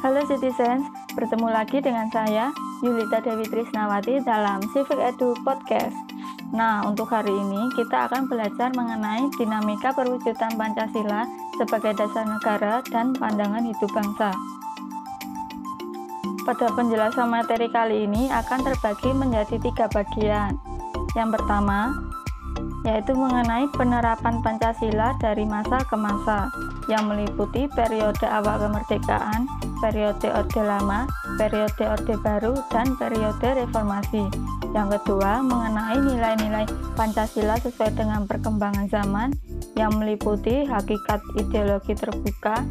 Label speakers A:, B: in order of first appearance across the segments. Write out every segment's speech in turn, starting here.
A: Halo citizens, bertemu lagi dengan saya Yulita Dewi Trisnawati dalam Civic Edu Podcast. Nah, untuk hari ini kita akan belajar mengenai dinamika perwujudan Pancasila sebagai dasar negara dan pandangan hidup bangsa. Pada penjelasan materi kali ini akan terbagi menjadi tiga bagian. Yang pertama, yaitu mengenai penerapan Pancasila dari masa ke masa yang meliputi periode awal kemerdekaan, periode Orde Lama, periode Orde Baru, dan periode reformasi. Yang kedua, mengenai nilai-nilai Pancasila sesuai dengan perkembangan zaman yang meliputi hakikat ideologi terbuka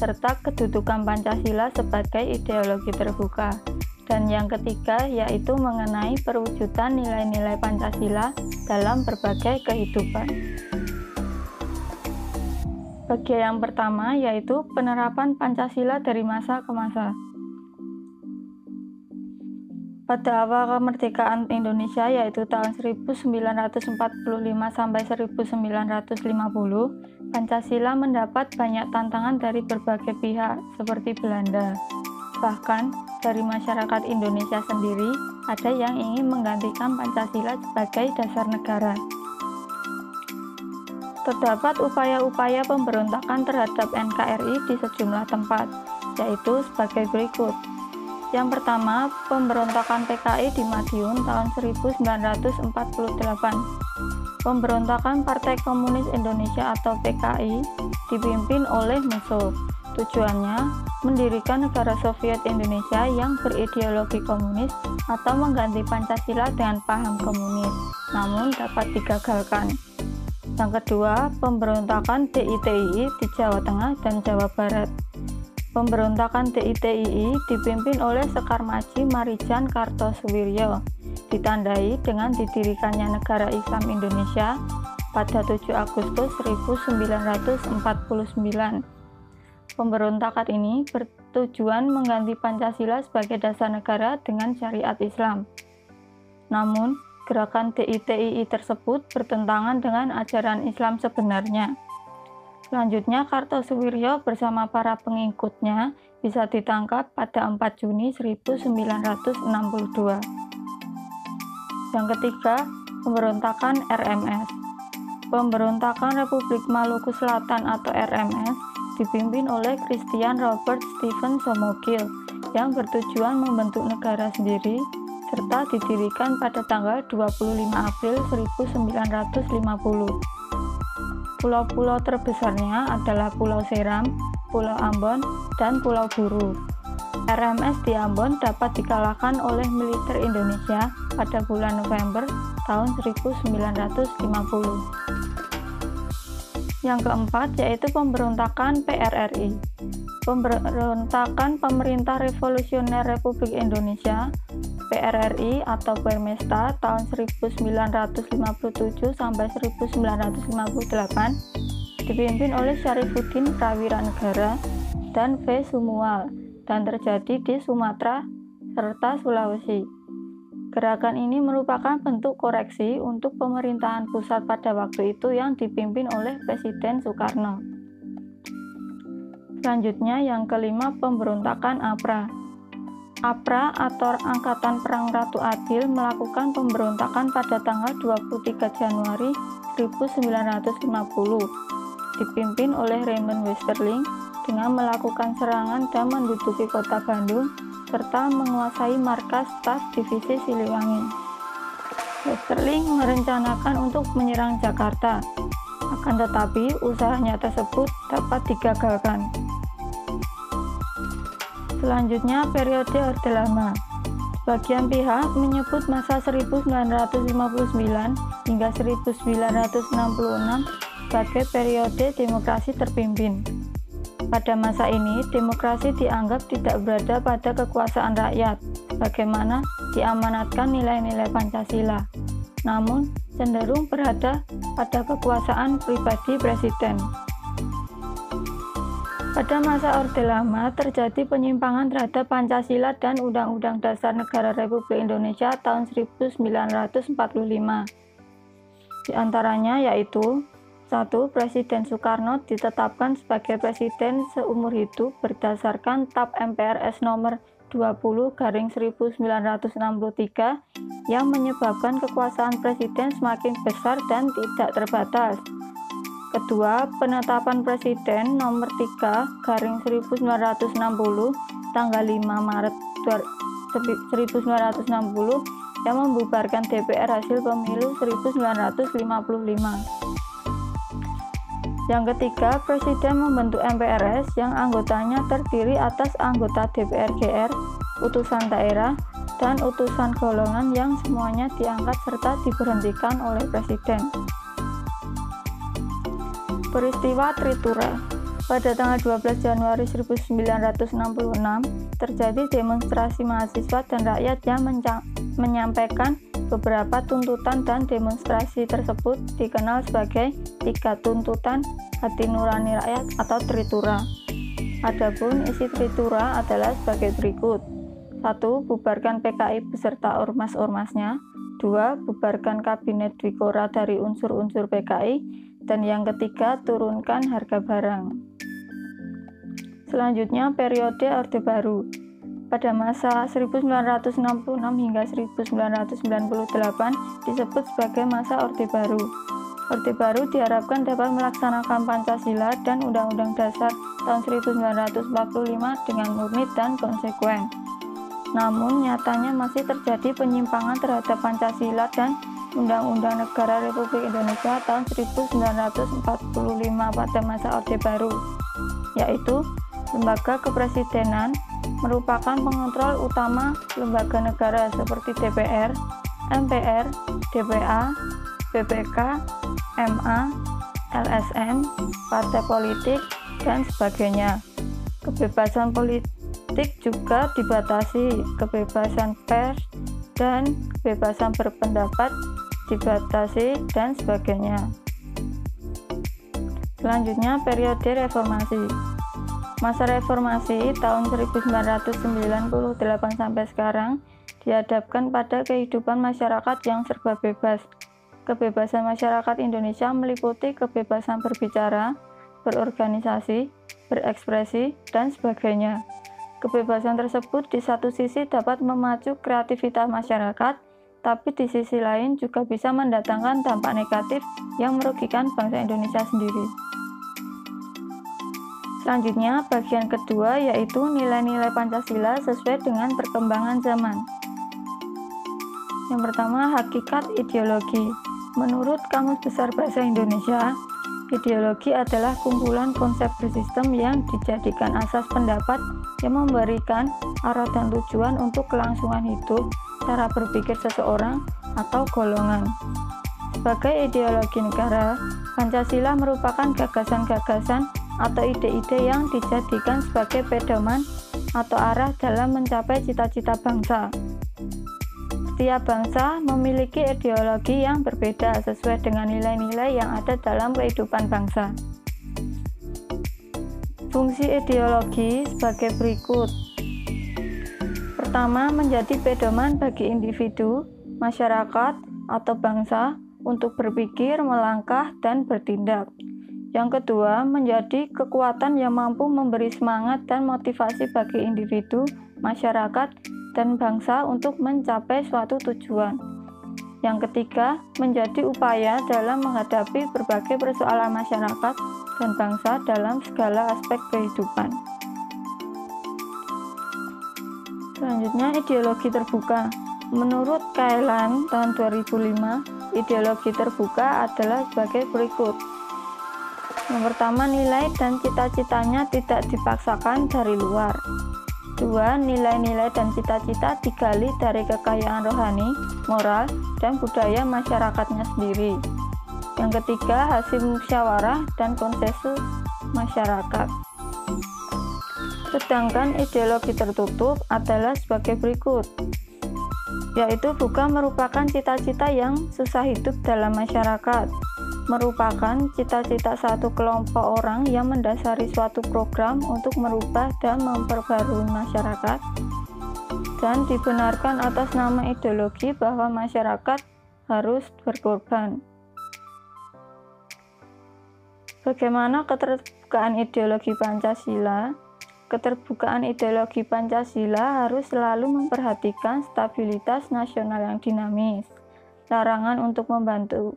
A: serta kedudukan Pancasila sebagai ideologi terbuka. Dan yang ketiga yaitu mengenai perwujudan nilai-nilai Pancasila dalam berbagai kehidupan. Bagian yang pertama yaitu penerapan Pancasila dari masa ke masa. Pada awal kemerdekaan Indonesia yaitu tahun 1945 sampai 1950, Pancasila mendapat banyak tantangan dari berbagai pihak seperti Belanda. Bahkan dari masyarakat Indonesia sendiri ada yang ingin menggantikan Pancasila sebagai dasar negara. Terdapat upaya-upaya pemberontakan terhadap NKRI di sejumlah tempat, yaitu sebagai berikut. Yang pertama, pemberontakan PKI di Madiun tahun 1948. Pemberontakan Partai Komunis Indonesia atau PKI dipimpin oleh Musso. Tujuannya mendirikan negara Soviet Indonesia yang berideologi komunis atau mengganti Pancasila dengan paham komunis, namun dapat digagalkan. Yang kedua, pemberontakan DITII di Jawa Tengah dan Jawa Barat. Pemberontakan DITII dipimpin oleh Sekar Maji Marijan Kartosuwiryo, ditandai dengan didirikannya Negara Islam Indonesia pada 7 Agustus 1949. Pemberontakan ini bertujuan mengganti Pancasila sebagai dasar negara dengan syariat Islam. Namun, gerakan DITII tersebut bertentangan dengan ajaran Islam sebenarnya. Selanjutnya, Kartosuwiryo bersama para pengikutnya bisa ditangkap pada 4 Juni 1962. Yang ketiga, pemberontakan RMS. Pemberontakan Republik Maluku Selatan atau RMS dipimpin oleh Christian Robert Stephen Somogil yang bertujuan membentuk negara sendiri serta didirikan pada tanggal 25 April 1950. Pulau-pulau terbesarnya adalah Pulau Seram, Pulau Ambon, dan Pulau Buru. RMS di Ambon dapat dikalahkan oleh militer Indonesia pada bulan November tahun 1950. Yang keempat yaitu pemberontakan PRRI. Pemberontakan Pemerintah Revolusioner Republik Indonesia PRRI atau Permesta tahun 1957 sampai 1958 dipimpin oleh Syarifuddin Prawiranegara dan V. Sumual dan terjadi di Sumatera serta Sulawesi. Gerakan ini merupakan bentuk koreksi untuk pemerintahan pusat pada waktu itu yang dipimpin oleh Presiden Soekarno. Selanjutnya yang kelima pemberontakan APRA. APRA atau Angkatan Perang Ratu Adil melakukan pemberontakan pada tanggal 23 Januari 1950 dipimpin oleh Raymond Westerling dengan melakukan serangan dan menduduki kota Bandung serta menguasai markas staf divisi Siliwangi. Westerling merencanakan untuk menyerang Jakarta, akan tetapi usahanya tersebut dapat digagalkan. Selanjutnya, periode Orde Lama. Sebagian pihak menyebut masa 1959 hingga 1966 sebagai periode demokrasi terpimpin. Pada masa ini, demokrasi dianggap tidak berada pada kekuasaan rakyat, bagaimana diamanatkan nilai-nilai Pancasila, namun cenderung berada pada kekuasaan pribadi presiden. Pada masa Orde Lama terjadi penyimpangan terhadap Pancasila dan Undang-Undang Dasar Negara Republik Indonesia tahun 1945. Di antaranya yaitu Satu, Presiden Soekarno ditetapkan sebagai presiden seumur hidup berdasarkan TAP MPRS nomor 20 garing 1963 yang menyebabkan kekuasaan presiden semakin besar dan tidak terbatas. Kedua, penetapan presiden nomor 3 garing 1960 tanggal 5 Maret 1960 yang membubarkan DPR hasil pemilu 1955. Yang ketiga, Presiden membentuk MPRS yang anggotanya terdiri atas anggota DPR GR, utusan daerah, dan utusan golongan yang semuanya diangkat serta diberhentikan oleh Presiden. Peristiwa Tritura pada tanggal 12 Januari 1966 terjadi demonstrasi mahasiswa dan rakyat yang menyampaikan Beberapa tuntutan dan demonstrasi tersebut dikenal sebagai tiga tuntutan hati nurani rakyat atau tritura. Adapun isi tritura adalah sebagai berikut. 1. Bubarkan PKI beserta ormas-ormasnya. 2. Bubarkan kabinet Dwikora dari unsur-unsur PKI. Dan yang ketiga, turunkan harga barang. Selanjutnya, periode Orde Baru pada masa 1966 hingga 1998 disebut sebagai masa Orde Baru. Orde Baru diharapkan dapat melaksanakan Pancasila dan Undang-Undang Dasar tahun 1945 dengan murni dan konsekuen. Namun, nyatanya masih terjadi penyimpangan terhadap Pancasila dan Undang-Undang Negara Republik Indonesia tahun 1945 pada masa Orde Baru, yaitu lembaga kepresidenan, merupakan pengontrol utama lembaga negara seperti DPR, MPR, DPA, BPK, MA, LSM, partai politik, dan sebagainya. Kebebasan politik juga dibatasi, kebebasan pers dan kebebasan berpendapat dibatasi, dan sebagainya. Selanjutnya, periode reformasi. Masa reformasi tahun 1998 sampai sekarang dihadapkan pada kehidupan masyarakat yang serba bebas. Kebebasan masyarakat Indonesia meliputi kebebasan berbicara, berorganisasi, berekspresi, dan sebagainya. Kebebasan tersebut di satu sisi dapat memacu kreativitas masyarakat, tapi di sisi lain juga bisa mendatangkan dampak negatif yang merugikan bangsa Indonesia sendiri. Selanjutnya, bagian kedua yaitu nilai-nilai Pancasila sesuai dengan perkembangan zaman. Yang pertama, hakikat ideologi. Menurut Kamus Besar Bahasa Indonesia, ideologi adalah kumpulan konsep bersistem yang dijadikan asas pendapat yang memberikan arah dan tujuan untuk kelangsungan hidup, cara berpikir seseorang atau golongan. Sebagai ideologi negara, Pancasila merupakan gagasan-gagasan atau ide-ide yang dijadikan sebagai pedoman atau arah dalam mencapai cita-cita bangsa. Setiap bangsa memiliki ideologi yang berbeda sesuai dengan nilai-nilai yang ada dalam kehidupan bangsa. Fungsi ideologi sebagai berikut. Pertama, menjadi pedoman bagi individu, masyarakat, atau bangsa untuk berpikir, melangkah, dan bertindak. Yang kedua, menjadi kekuatan yang mampu memberi semangat dan motivasi bagi individu, masyarakat, dan bangsa untuk mencapai suatu tujuan. Yang ketiga, menjadi upaya dalam menghadapi berbagai persoalan masyarakat dan bangsa dalam segala aspek kehidupan. Selanjutnya, ideologi terbuka. Menurut Kailan tahun 2005, ideologi terbuka adalah sebagai berikut. Yang pertama, nilai dan cita-citanya tidak dipaksakan dari luar. Dua, nilai-nilai dan cita-cita digali dari kekayaan rohani, moral, dan budaya masyarakatnya sendiri. Yang ketiga, hasil musyawarah dan konsensus masyarakat. Sedangkan ideologi tertutup adalah sebagai berikut, yaitu bukan merupakan cita-cita yang susah hidup dalam masyarakat, merupakan cita-cita satu kelompok orang yang mendasari suatu program untuk merubah dan memperbarui masyarakat dan dibenarkan atas nama ideologi bahwa masyarakat harus berkorban. Bagaimana keterbukaan ideologi Pancasila? Keterbukaan ideologi Pancasila harus selalu memperhatikan stabilitas nasional yang dinamis. Larangan untuk membantu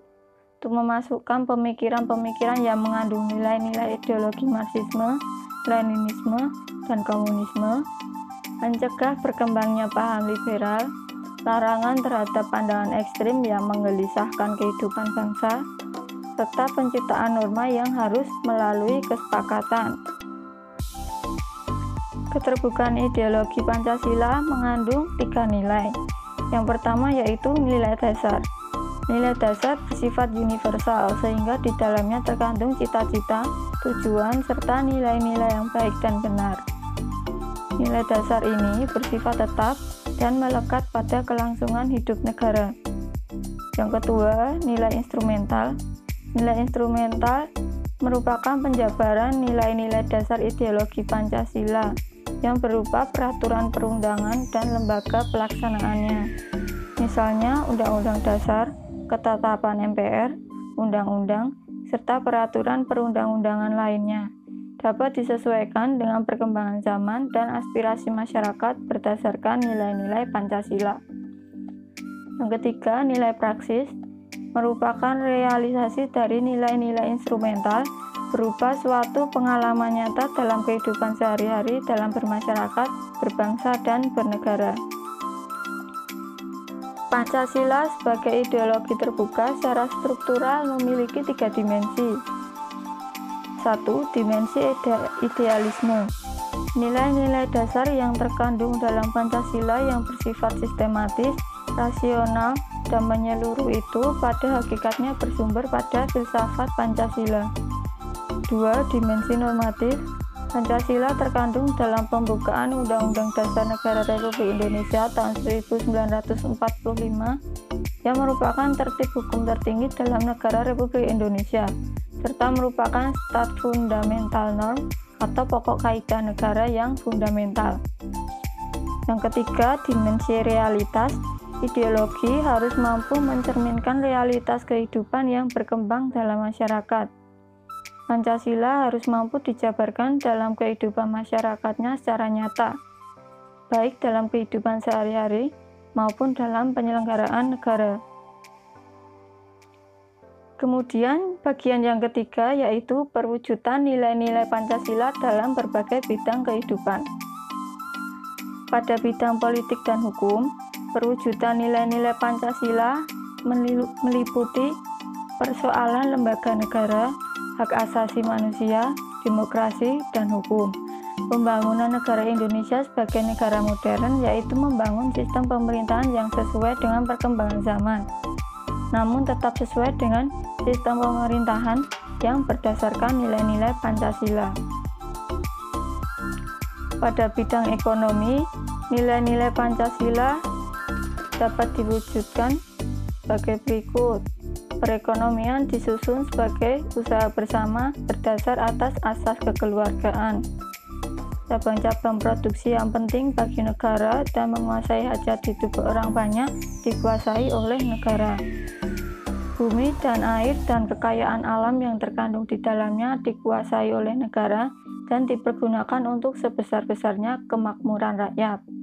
A: untuk memasukkan pemikiran-pemikiran yang mengandung nilai-nilai ideologi Marxisme, Leninisme, dan Komunisme, mencegah berkembangnya paham liberal, larangan terhadap pandangan ekstrim yang menggelisahkan kehidupan bangsa, serta penciptaan norma yang harus melalui kesepakatan. Keterbukaan ideologi Pancasila mengandung tiga nilai. Yang pertama yaitu nilai dasar. Nilai dasar bersifat universal sehingga di dalamnya terkandung cita-cita, tujuan, serta nilai-nilai yang baik dan benar. Nilai dasar ini bersifat tetap dan melekat pada kelangsungan hidup negara. Yang kedua, nilai instrumental Nilai instrumental merupakan penjabaran nilai-nilai dasar ideologi Pancasila yang berupa peraturan perundangan dan lembaga pelaksanaannya. Misalnya Undang-Undang Dasar, Ketetapan MPR, Undang-Undang, serta peraturan perundang-undangan lainnya dapat disesuaikan dengan perkembangan zaman dan aspirasi masyarakat berdasarkan nilai-nilai Pancasila. Yang ketiga, nilai praksis merupakan realisasi dari nilai-nilai instrumental berupa suatu pengalaman nyata dalam kehidupan sehari-hari dalam bermasyarakat, berbangsa, dan bernegara. Pancasila sebagai ideologi terbuka secara struktural memiliki tiga dimensi. Satu, dimensi ide idealisme. Nilai-nilai dasar yang terkandung dalam Pancasila yang bersifat sistematis, rasional, dan menyeluruh itu pada hakikatnya bersumber pada filsafat Pancasila. Dua, dimensi normatif. Pancasila terkandung dalam pembukaan Undang-Undang Dasar Negara Republik Indonesia tahun 1945 yang merupakan tertib hukum tertinggi dalam negara Republik Indonesia serta merupakan stat fundamental norm atau pokok kaidah negara yang fundamental. Yang ketiga, dimensi realitas Ideologi harus mampu mencerminkan realitas kehidupan yang berkembang dalam masyarakat. Pancasila harus mampu dijabarkan dalam kehidupan masyarakatnya secara nyata, baik dalam kehidupan sehari-hari maupun dalam penyelenggaraan negara. Kemudian, bagian yang ketiga yaitu perwujudan nilai-nilai Pancasila dalam berbagai bidang kehidupan. Pada bidang politik dan hukum, Perwujudan nilai-nilai Pancasila meliputi persoalan lembaga negara, hak asasi manusia, demokrasi, dan hukum. Pembangunan negara Indonesia sebagai negara modern yaitu membangun sistem pemerintahan yang sesuai dengan perkembangan zaman, namun tetap sesuai dengan sistem pemerintahan yang berdasarkan nilai-nilai Pancasila. Pada bidang ekonomi, nilai-nilai Pancasila dapat diwujudkan sebagai berikut. Perekonomian disusun sebagai usaha bersama berdasar atas asas kekeluargaan. Cabang-cabang produksi yang penting bagi negara dan menguasai hajat hidup orang banyak dikuasai oleh negara. Bumi dan air dan kekayaan alam yang terkandung di dalamnya dikuasai oleh negara dan dipergunakan untuk sebesar-besarnya kemakmuran rakyat.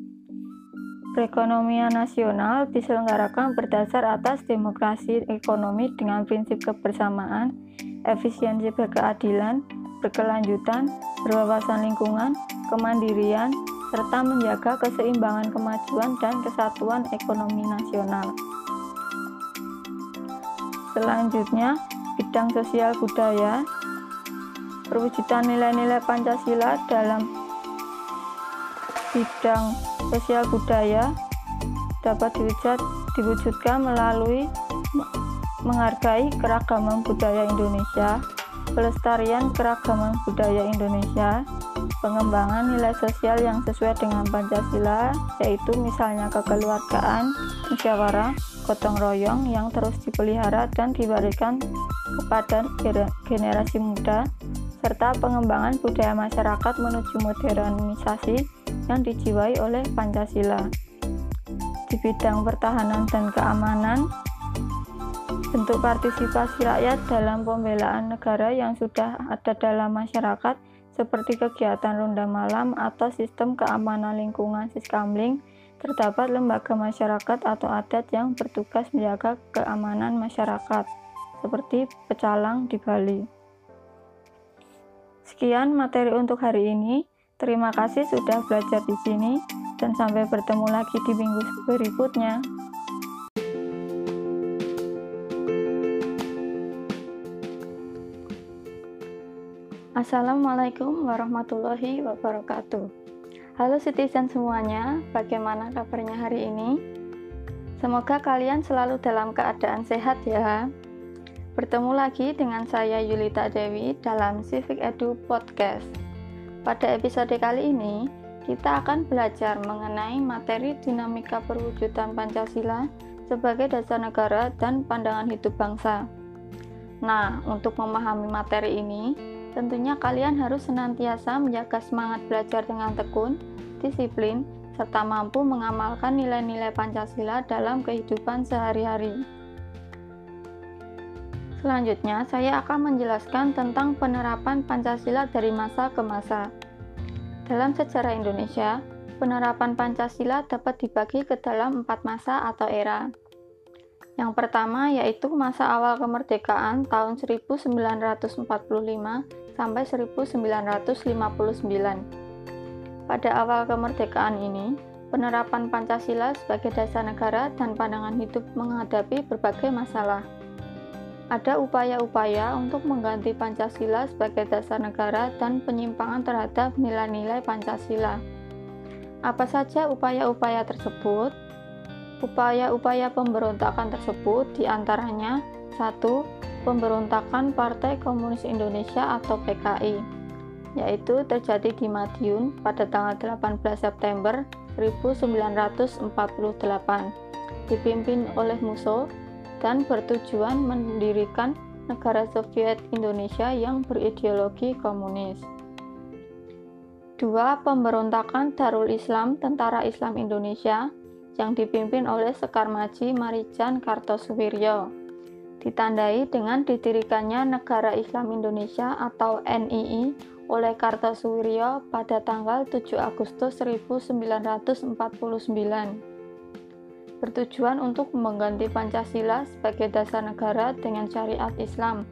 A: Perekonomian nasional diselenggarakan berdasar atas demokrasi ekonomi dengan prinsip kebersamaan, efisiensi berkeadilan, berkelanjutan, berwawasan lingkungan, kemandirian, serta menjaga keseimbangan kemajuan dan kesatuan ekonomi nasional. Selanjutnya, bidang sosial budaya, perwujudan nilai-nilai Pancasila dalam bidang sosial budaya dapat diwujud, diwujudkan melalui menghargai keragaman budaya Indonesia, pelestarian keragaman budaya Indonesia, pengembangan nilai sosial yang sesuai dengan Pancasila, yaitu misalnya kekeluargaan, musyawarah, gotong royong yang terus dipelihara dan diwariskan kepada generasi muda, serta pengembangan budaya masyarakat menuju modernisasi yang dijiwai oleh Pancasila. Di bidang pertahanan dan keamanan, bentuk partisipasi rakyat dalam pembelaan negara yang sudah ada dalam masyarakat seperti kegiatan ronda malam atau sistem keamanan lingkungan Siskamling, terdapat lembaga masyarakat atau adat yang bertugas menjaga keamanan masyarakat, seperti pecalang di Bali. Sekian materi untuk hari ini. Terima kasih sudah belajar di sini, dan sampai bertemu lagi di minggu berikutnya. Assalamualaikum warahmatullahi wabarakatuh. Halo citizen semuanya, bagaimana kabarnya hari ini? Semoga kalian selalu dalam keadaan sehat ya. Bertemu lagi dengan saya Yulita Dewi dalam Civic Edu Podcast. Pada episode kali ini, kita akan belajar mengenai materi dinamika perwujudan Pancasila sebagai dasar negara dan pandangan hidup bangsa. Nah, untuk memahami materi ini, Tentunya kalian harus senantiasa menjaga semangat belajar dengan tekun, disiplin, serta mampu mengamalkan nilai-nilai Pancasila dalam kehidupan sehari-hari. Selanjutnya, saya akan menjelaskan tentang penerapan Pancasila dari masa ke masa. Dalam sejarah Indonesia, penerapan Pancasila dapat dibagi ke dalam empat masa atau era. Yang pertama yaitu masa awal kemerdekaan tahun 1945 sampai 1959. Pada awal kemerdekaan ini, penerapan Pancasila sebagai dasar negara dan pandangan hidup menghadapi berbagai masalah. Ada upaya-upaya untuk mengganti Pancasila sebagai dasar negara dan penyimpangan terhadap nilai-nilai Pancasila. Apa saja upaya-upaya tersebut? Upaya-upaya pemberontakan tersebut di antaranya satu Pemberontakan Partai Komunis Indonesia atau PKI yaitu terjadi di Madiun pada tanggal 18 September 1948 dipimpin oleh Musso dan bertujuan mendirikan negara Soviet Indonesia yang berideologi komunis. Dua, pemberontakan Darul Islam Tentara Islam Indonesia yang dipimpin oleh Sekar Maji Marijan Kartosuwiryo. Ditandai dengan didirikannya Negara Islam Indonesia atau NII oleh Kartosuwiryo pada tanggal 7 Agustus 1949 bertujuan untuk mengganti Pancasila sebagai dasar negara dengan syariat Islam.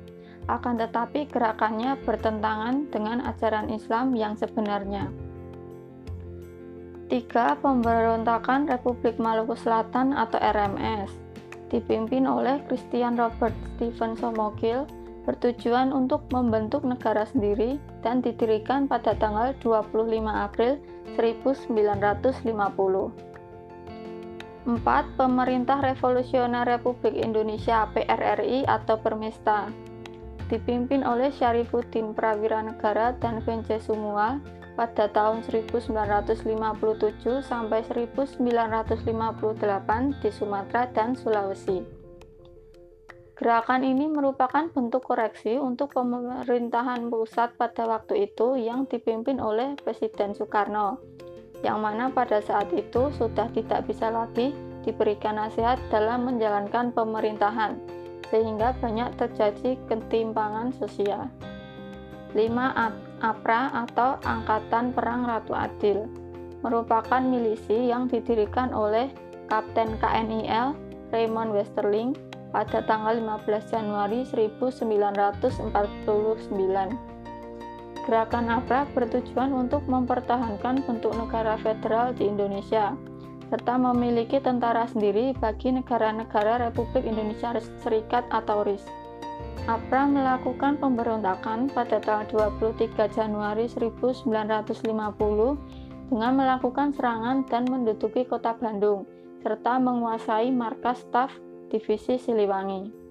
A: Akan tetapi gerakannya bertentangan dengan ajaran Islam yang sebenarnya. 3. Pemberontakan Republik Maluku Selatan atau RMS dipimpin oleh Christian Robert Stephen Somogil bertujuan untuk membentuk negara sendiri dan didirikan pada tanggal 25 April 1950. 4. Pemerintah Revolusioner Republik Indonesia PRRI atau Permesta dipimpin oleh Syarifuddin Prawira Negara dan Vence Sumua pada tahun 1957 sampai 1958 di Sumatera dan Sulawesi. Gerakan ini merupakan bentuk koreksi untuk pemerintahan pusat pada waktu itu yang dipimpin oleh Presiden Soekarno, yang mana pada saat itu sudah tidak bisa lagi diberikan nasihat dalam menjalankan pemerintahan, sehingga banyak terjadi ketimpangan sosial. 5. APRA atau Angkatan Perang Ratu Adil merupakan milisi yang didirikan oleh Kapten KNIL Raymond Westerling pada tanggal 15 Januari 1949. Gerakan APRA bertujuan untuk mempertahankan bentuk negara federal di Indonesia, serta memiliki tentara sendiri bagi negara-negara Republik Indonesia Serikat atau RIS. APRA melakukan pemberontakan pada tanggal 23 Januari 1950 dengan melakukan serangan dan menduduki kota Bandung, serta menguasai markas staf Divisi Siliwangi.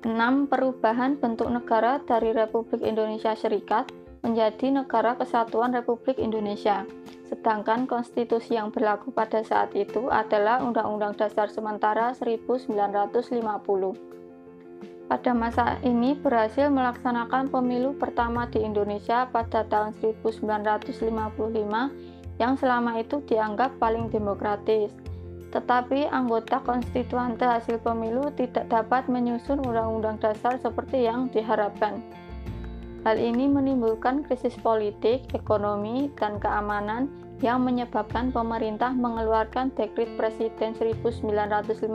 A: 6. Perubahan bentuk negara dari Republik Indonesia Serikat menjadi Negara Kesatuan Republik Indonesia, sedangkan konstitusi yang berlaku pada saat itu adalah Undang-Undang Dasar Sementara 1950 pada masa ini berhasil melaksanakan pemilu pertama di Indonesia pada tahun 1955 yang selama itu dianggap paling demokratis. Tetapi anggota konstituante hasil pemilu tidak dapat menyusun undang-undang dasar seperti yang diharapkan. Hal ini menimbulkan krisis politik, ekonomi, dan keamanan yang menyebabkan pemerintah mengeluarkan Dekrit Presiden 1959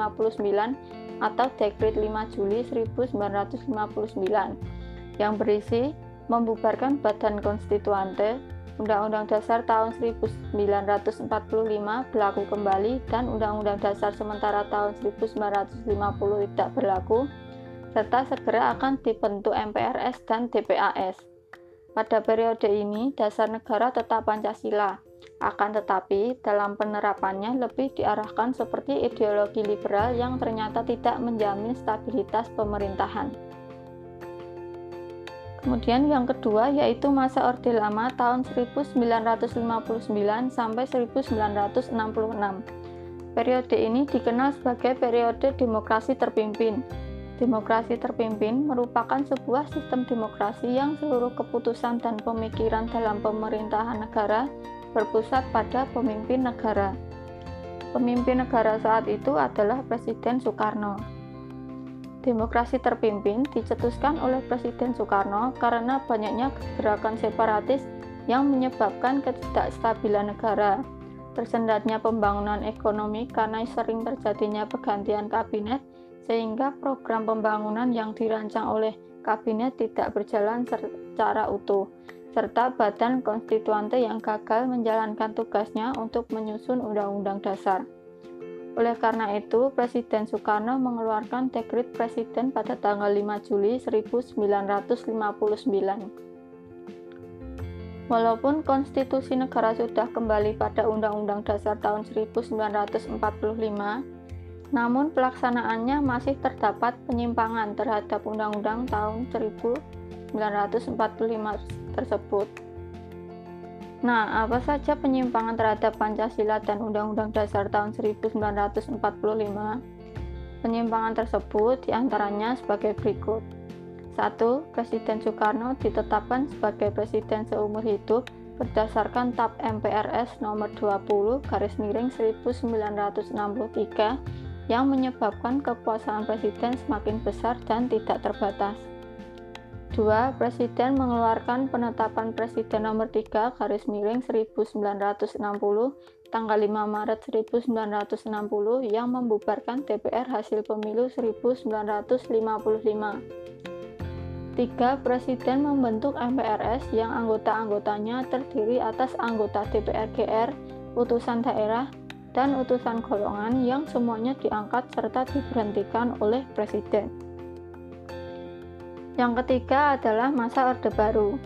A: atau Dekrit 5 Juli 1959 yang berisi membubarkan Badan Konstituante, Undang-Undang Dasar tahun 1945 berlaku kembali dan Undang-Undang Dasar sementara tahun 1950 tidak berlaku, serta segera akan dibentuk MPRS dan DPAS. Pada periode ini, dasar negara tetap Pancasila, akan tetapi dalam penerapannya lebih diarahkan seperti ideologi liberal yang ternyata tidak menjamin stabilitas pemerintahan. Kemudian yang kedua yaitu masa Orde Lama tahun 1959 sampai 1966. Periode ini dikenal sebagai periode demokrasi terpimpin. Demokrasi terpimpin merupakan sebuah sistem demokrasi yang seluruh keputusan dan pemikiran dalam pemerintahan negara berpusat pada pemimpin negara. Pemimpin negara saat itu adalah Presiden Soekarno. Demokrasi terpimpin dicetuskan oleh Presiden Soekarno karena banyaknya gerakan separatis yang menyebabkan ketidakstabilan negara, tersendatnya pembangunan ekonomi karena sering terjadinya pergantian kabinet, sehingga program pembangunan yang dirancang oleh kabinet tidak berjalan secara utuh, serta badan konstituante yang gagal menjalankan tugasnya untuk menyusun undang-undang dasar. Oleh karena itu, Presiden Soekarno mengeluarkan dekrit presiden pada tanggal 5 Juli 1959. Walaupun konstitusi negara sudah kembali pada Undang-Undang Dasar tahun 1945, namun pelaksanaannya masih terdapat penyimpangan terhadap Undang-Undang tahun 1945 tersebut. Nah, apa saja penyimpangan terhadap Pancasila dan Undang-Undang Dasar tahun 1945? Penyimpangan tersebut di antaranya sebagai berikut. 1. Presiden Soekarno ditetapkan sebagai presiden seumur hidup berdasarkan TAP MPRS nomor 20 garis miring 1963 yang menyebabkan kekuasaan presiden semakin besar dan tidak terbatas. 2. Presiden mengeluarkan penetapan Presiden nomor 3 garis miring 1960 tanggal 5 Maret 1960 yang membubarkan DPR hasil pemilu 1955. 3. Presiden membentuk MPRS yang anggota-anggotanya terdiri atas anggota DPR GR, utusan daerah, dan utusan golongan yang semuanya diangkat serta diberhentikan oleh Presiden. Yang ketiga adalah masa Orde Baru.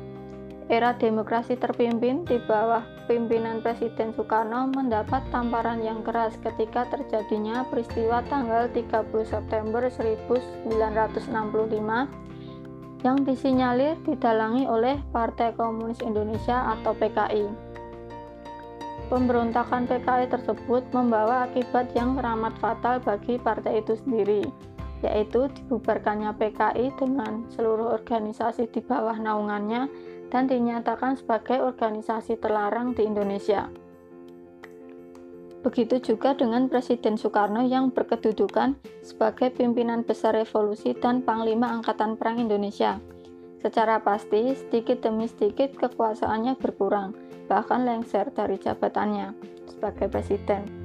A: Era demokrasi terpimpin di bawah pimpinan Presiden Soekarno mendapat tamparan yang keras ketika terjadinya peristiwa tanggal 30 September 1965 yang disinyalir didalangi oleh Partai Komunis Indonesia atau PKI. Pemberontakan PKI tersebut membawa akibat yang teramat fatal bagi partai itu sendiri yaitu dibubarkannya PKI dengan seluruh organisasi di bawah naungannya dan dinyatakan sebagai organisasi terlarang di Indonesia. Begitu juga dengan Presiden Soekarno yang berkedudukan sebagai pimpinan besar revolusi dan Panglima Angkatan Perang Indonesia. Secara pasti, sedikit demi sedikit kekuasaannya berkurang, bahkan lengser dari jabatannya sebagai presiden.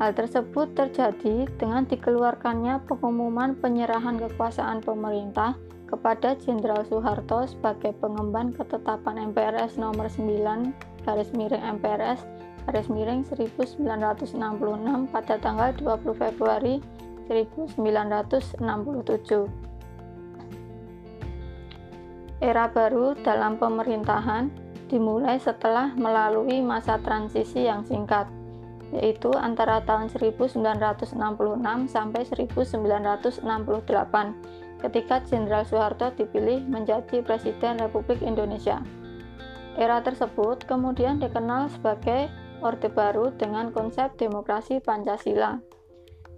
A: Hal tersebut terjadi dengan dikeluarkannya pengumuman penyerahan kekuasaan pemerintah kepada Jenderal Soeharto sebagai pengemban ketetapan MPRS nomor 9 garis miring MPRS garis miring 1966 pada tanggal 20 Februari 1967. Era baru dalam pemerintahan dimulai setelah melalui masa transisi yang singkat yaitu antara tahun 1966 sampai 1968 ketika Jenderal Soeharto dipilih menjadi Presiden Republik Indonesia. Era tersebut kemudian dikenal sebagai Orde Baru dengan konsep demokrasi Pancasila.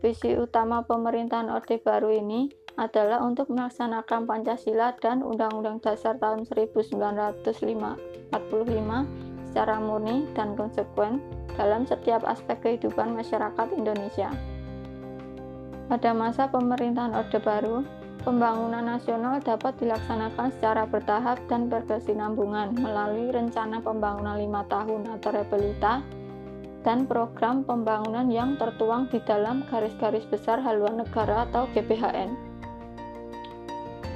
A: Visi utama pemerintahan Orde Baru ini adalah untuk melaksanakan Pancasila dan Undang-Undang Dasar tahun 1945 secara murni dan konsekuen dalam setiap aspek kehidupan masyarakat Indonesia. Pada masa pemerintahan Orde Baru, pembangunan nasional dapat dilaksanakan secara bertahap dan berkesinambungan melalui rencana pembangunan lima tahun atau repelita dan program pembangunan yang tertuang di dalam garis-garis besar haluan negara atau GBHN.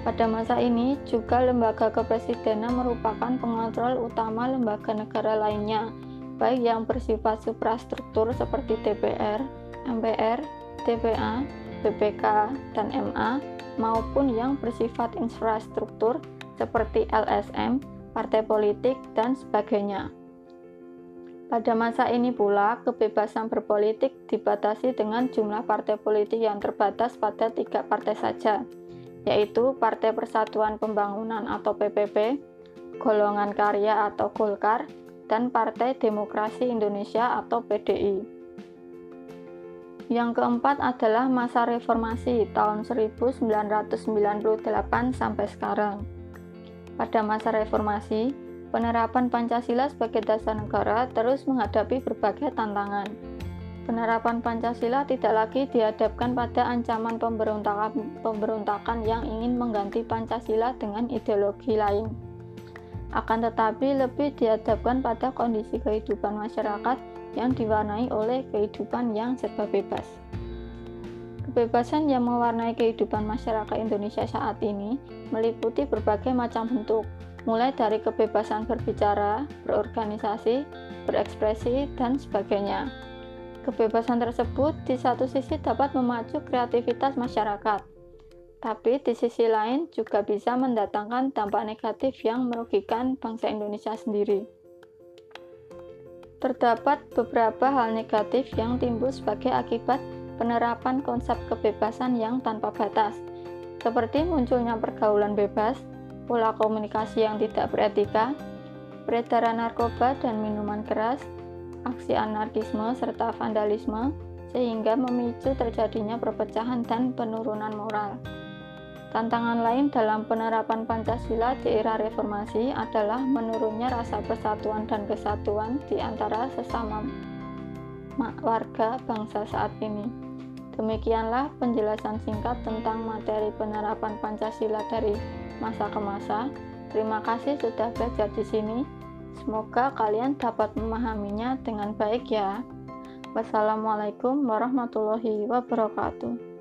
A: Pada masa ini juga lembaga kepresidenan merupakan pengontrol utama lembaga negara lainnya, baik yang bersifat suprastruktur seperti DPR, MPR, DPA, BPK, dan MA, maupun yang bersifat infrastruktur seperti LSM, partai politik, dan sebagainya. Pada masa ini pula, kebebasan berpolitik dibatasi dengan jumlah partai politik yang terbatas pada tiga partai saja, yaitu Partai Persatuan Pembangunan atau PPP, Golongan Karya atau Golkar, dan Partai Demokrasi Indonesia atau PDI. Yang keempat adalah masa reformasi tahun 1998 sampai sekarang. Pada masa reformasi, penerapan Pancasila sebagai dasar negara terus menghadapi berbagai tantangan penerapan Pancasila tidak lagi dihadapkan pada ancaman pemberontakan, pemberontakan yang ingin mengganti Pancasila dengan ideologi lain. Akan tetapi lebih dihadapkan pada kondisi kehidupan masyarakat yang diwarnai oleh kehidupan yang serba bebas. Kebebasan yang mewarnai kehidupan masyarakat Indonesia saat ini meliputi berbagai macam bentuk, mulai dari kebebasan berbicara, berorganisasi, berekspresi, dan sebagainya Kebebasan tersebut di satu sisi dapat memacu kreativitas masyarakat, tapi di sisi lain juga bisa mendatangkan dampak negatif yang merugikan bangsa Indonesia sendiri. Terdapat beberapa hal negatif yang timbul sebagai akibat penerapan konsep kebebasan yang tanpa batas, seperti munculnya pergaulan bebas, pola komunikasi yang tidak beretika, peredaran narkoba dan minuman keras, aksi anarkisme serta vandalisme sehingga memicu terjadinya perpecahan dan penurunan moral. Tantangan lain dalam penerapan Pancasila di era reformasi adalah menurunnya rasa persatuan dan kesatuan di antara sesama warga bangsa saat ini. Demikianlah penjelasan singkat tentang materi penerapan Pancasila dari masa ke masa. Terima kasih sudah belajar di sini. Semoga kalian dapat memahaminya dengan baik ya. Wassalamualaikum warahmatullahi wabarakatuh.